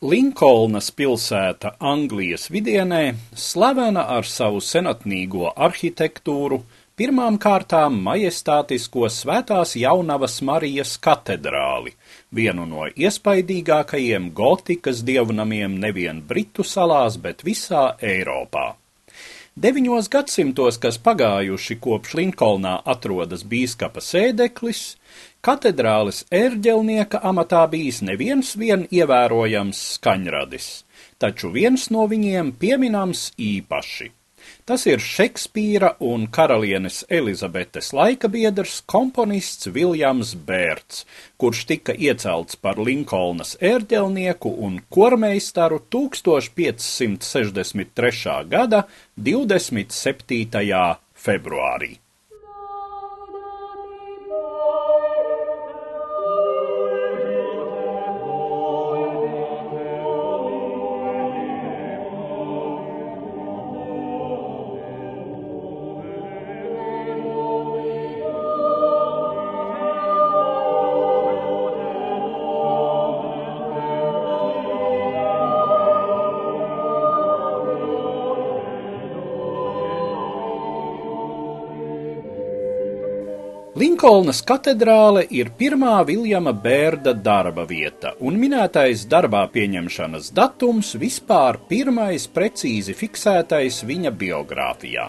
Linkolnas pilsēta Anglijas vidienē slavena ar savu senatnīgo arhitektūru, pirmām kārtām majestātisko Svētās Jaunavas Marijas katedrāli, vienu no iespaidīgākajiem gotikas dievnamiem nevien Britu salās, bet visā Eiropā. Deviņos gadsimtos, kas pagājuši kopš Linkolnā atrodas bīskapa sēdeklis, katedrāles ērģelnieka amatā bijis neviens vien ievērojams skaņradis, taču viens no viņiem pieminams īpaši. Tas ir Šekspīra un karalienes Elizabetes laika biedrs komponists Viljams Bērts, kurš tika iecelts par Linkolnas ērģelnieku un kormeistaru 1563. gada 27. februārī. Linkolnas katedrāle ir pirmā Viljama Bērda darba vieta, un minētais darbā pieņemšanas datums vispār pirmais precīzi fiksētais viņa biogrāfijā.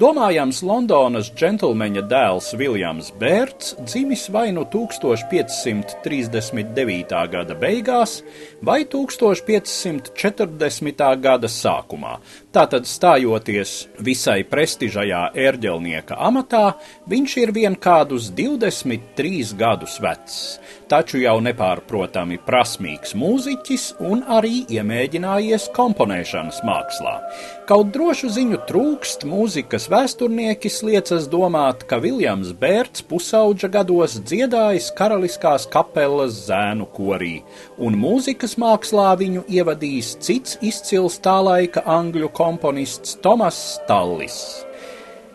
Domājams, Londonas džentlmeņa dēls Viljams Bērds dzimis vai nu 1539. gada beigās vai 1540. gada sākumā. Tātad stājoties visai prestižajā ērģelnieka amatā, viņš ir vienkārši kādus 23 gadus vecs, taču jau nepārprotami prasmīgs mūziķis un arī iemēģinājies komponēšanas mākslā. Kaut drošu ziņu trūkst, mūzikas vēsturnieki liecas domāt, ka Viljams Bērts pusauģa gados dziedājis karaliskās kapelas zēnu korī, un mūzikas mākslā viņu ievadījis cits izcils tā laika angļu komponists Tomas Stallis.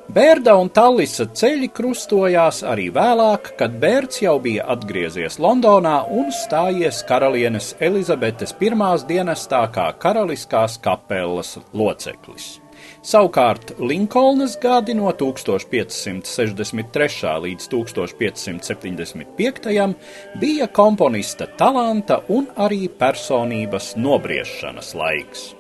Bērda un Tallisa ceļi krustojās arī vēlāk, kad Bērds jau bija atgriezies Londonā un stājies karalienes Elizabetes pirmās dienestā kā karaliskās kapelas loceklis. Savukārt Linkolnas gadi no 1563. līdz 1575. bija komponista talanta un arī personības nobriešanas laiks.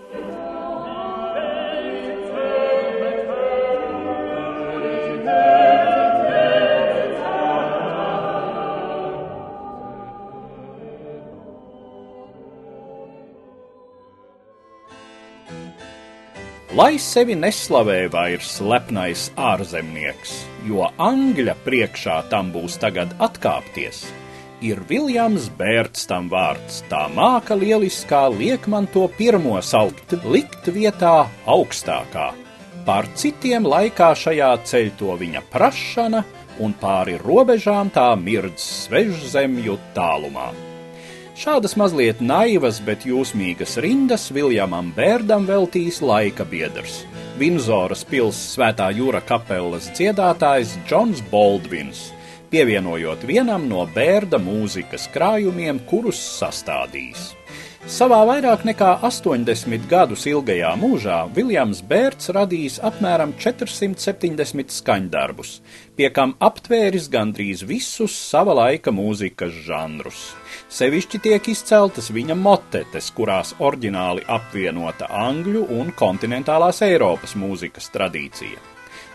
Lai sevi neslavē vairs lepnais ārzemnieks, jo Angļa priekšā tam būs tagad atkāpties, ir Viljams Bērts tam vārds, tā māka lieliskā liek man to pirmo saukt, likt vietā augstākā. Pār citiem laikā šajā ceļ to viņa prašana, un pāri robežām tā mirdz svežzemju tālumā. Šādas mazliet naivas, bet jūsmīgas rindas Viljamam Bērdam veltīs laika biedrs. Vinzoras pils svētā jūra kapelas dziedātājs Džons Baldvins, pievienojot vienam no Bērda mūzikas krājumiem, kurus sastādījis. Savā vairāk nekā 80 gadus ilgajā mūžā Viljams Bērts radījis apmēram 470 skaņdarbus, pie kam aptvēris gandrīz visus sava laika mūzikas žanrus. Sevišķi tiek izceltas viņa motetes, kurās oriģināli apvienota angļu un kontinentālās Eiropas mūzikas tradīcija.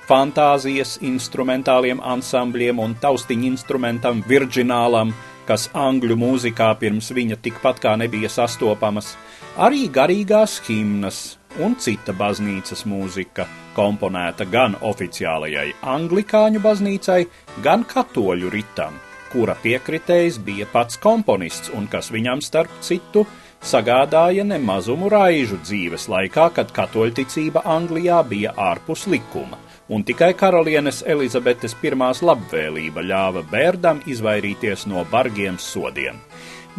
Fantāzijas instrumentāliem ansambļiem un taustiņu instrumentam Virģinālam kas angļu mūzikā pirms viņa tikpat kā nebija sastopamas, arī garīgās himnas un cita baznīcas mūzika, komponēta gan oficiālajai anglikāņu baznīcai, gan katoļu ritam, kura piekritējs bija pats komponists un kas viņam starp citu sagādāja nemazumu raižu dzīves laikā, kad katoļticība Anglijā bija ārpus likuma un tikai karalienes Elizabetes pirmās labvēlība ļāva Bērdam izvairīties no bargiem sodiem.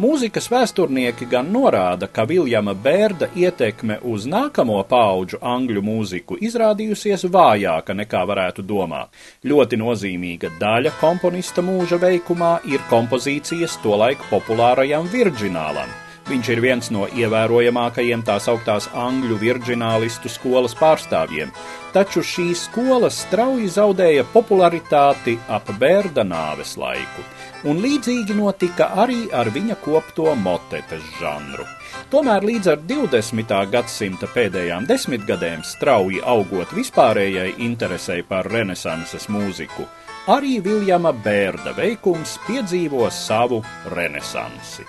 Mūzikas vēsturnieki gan norāda, ka Viljama Bērda ietekme uz nākamo pauģu angļu mūziku izrādījusies vājāka nekā varētu domāt. Ļoti nozīmīga daļa komponista mūža veikumā ir kompozīcijas tolaik populārajam virģinālam, Viņš ir viens no ievērojamākajiem tās augtās angļu virģinālistu skolas pārstāvjiem, taču šī skola strauji zaudēja popularitāti ap bērda nāves laiku, un līdzīgi notika arī ar viņa kopto motetes žanru. Tomēr līdz ar 20. gadsimta pēdējām desmitgadēm strauji augot vispārējai interesei par renesanses mūziku, arī Viljama Bērda veikums piedzīvo savu renesansi.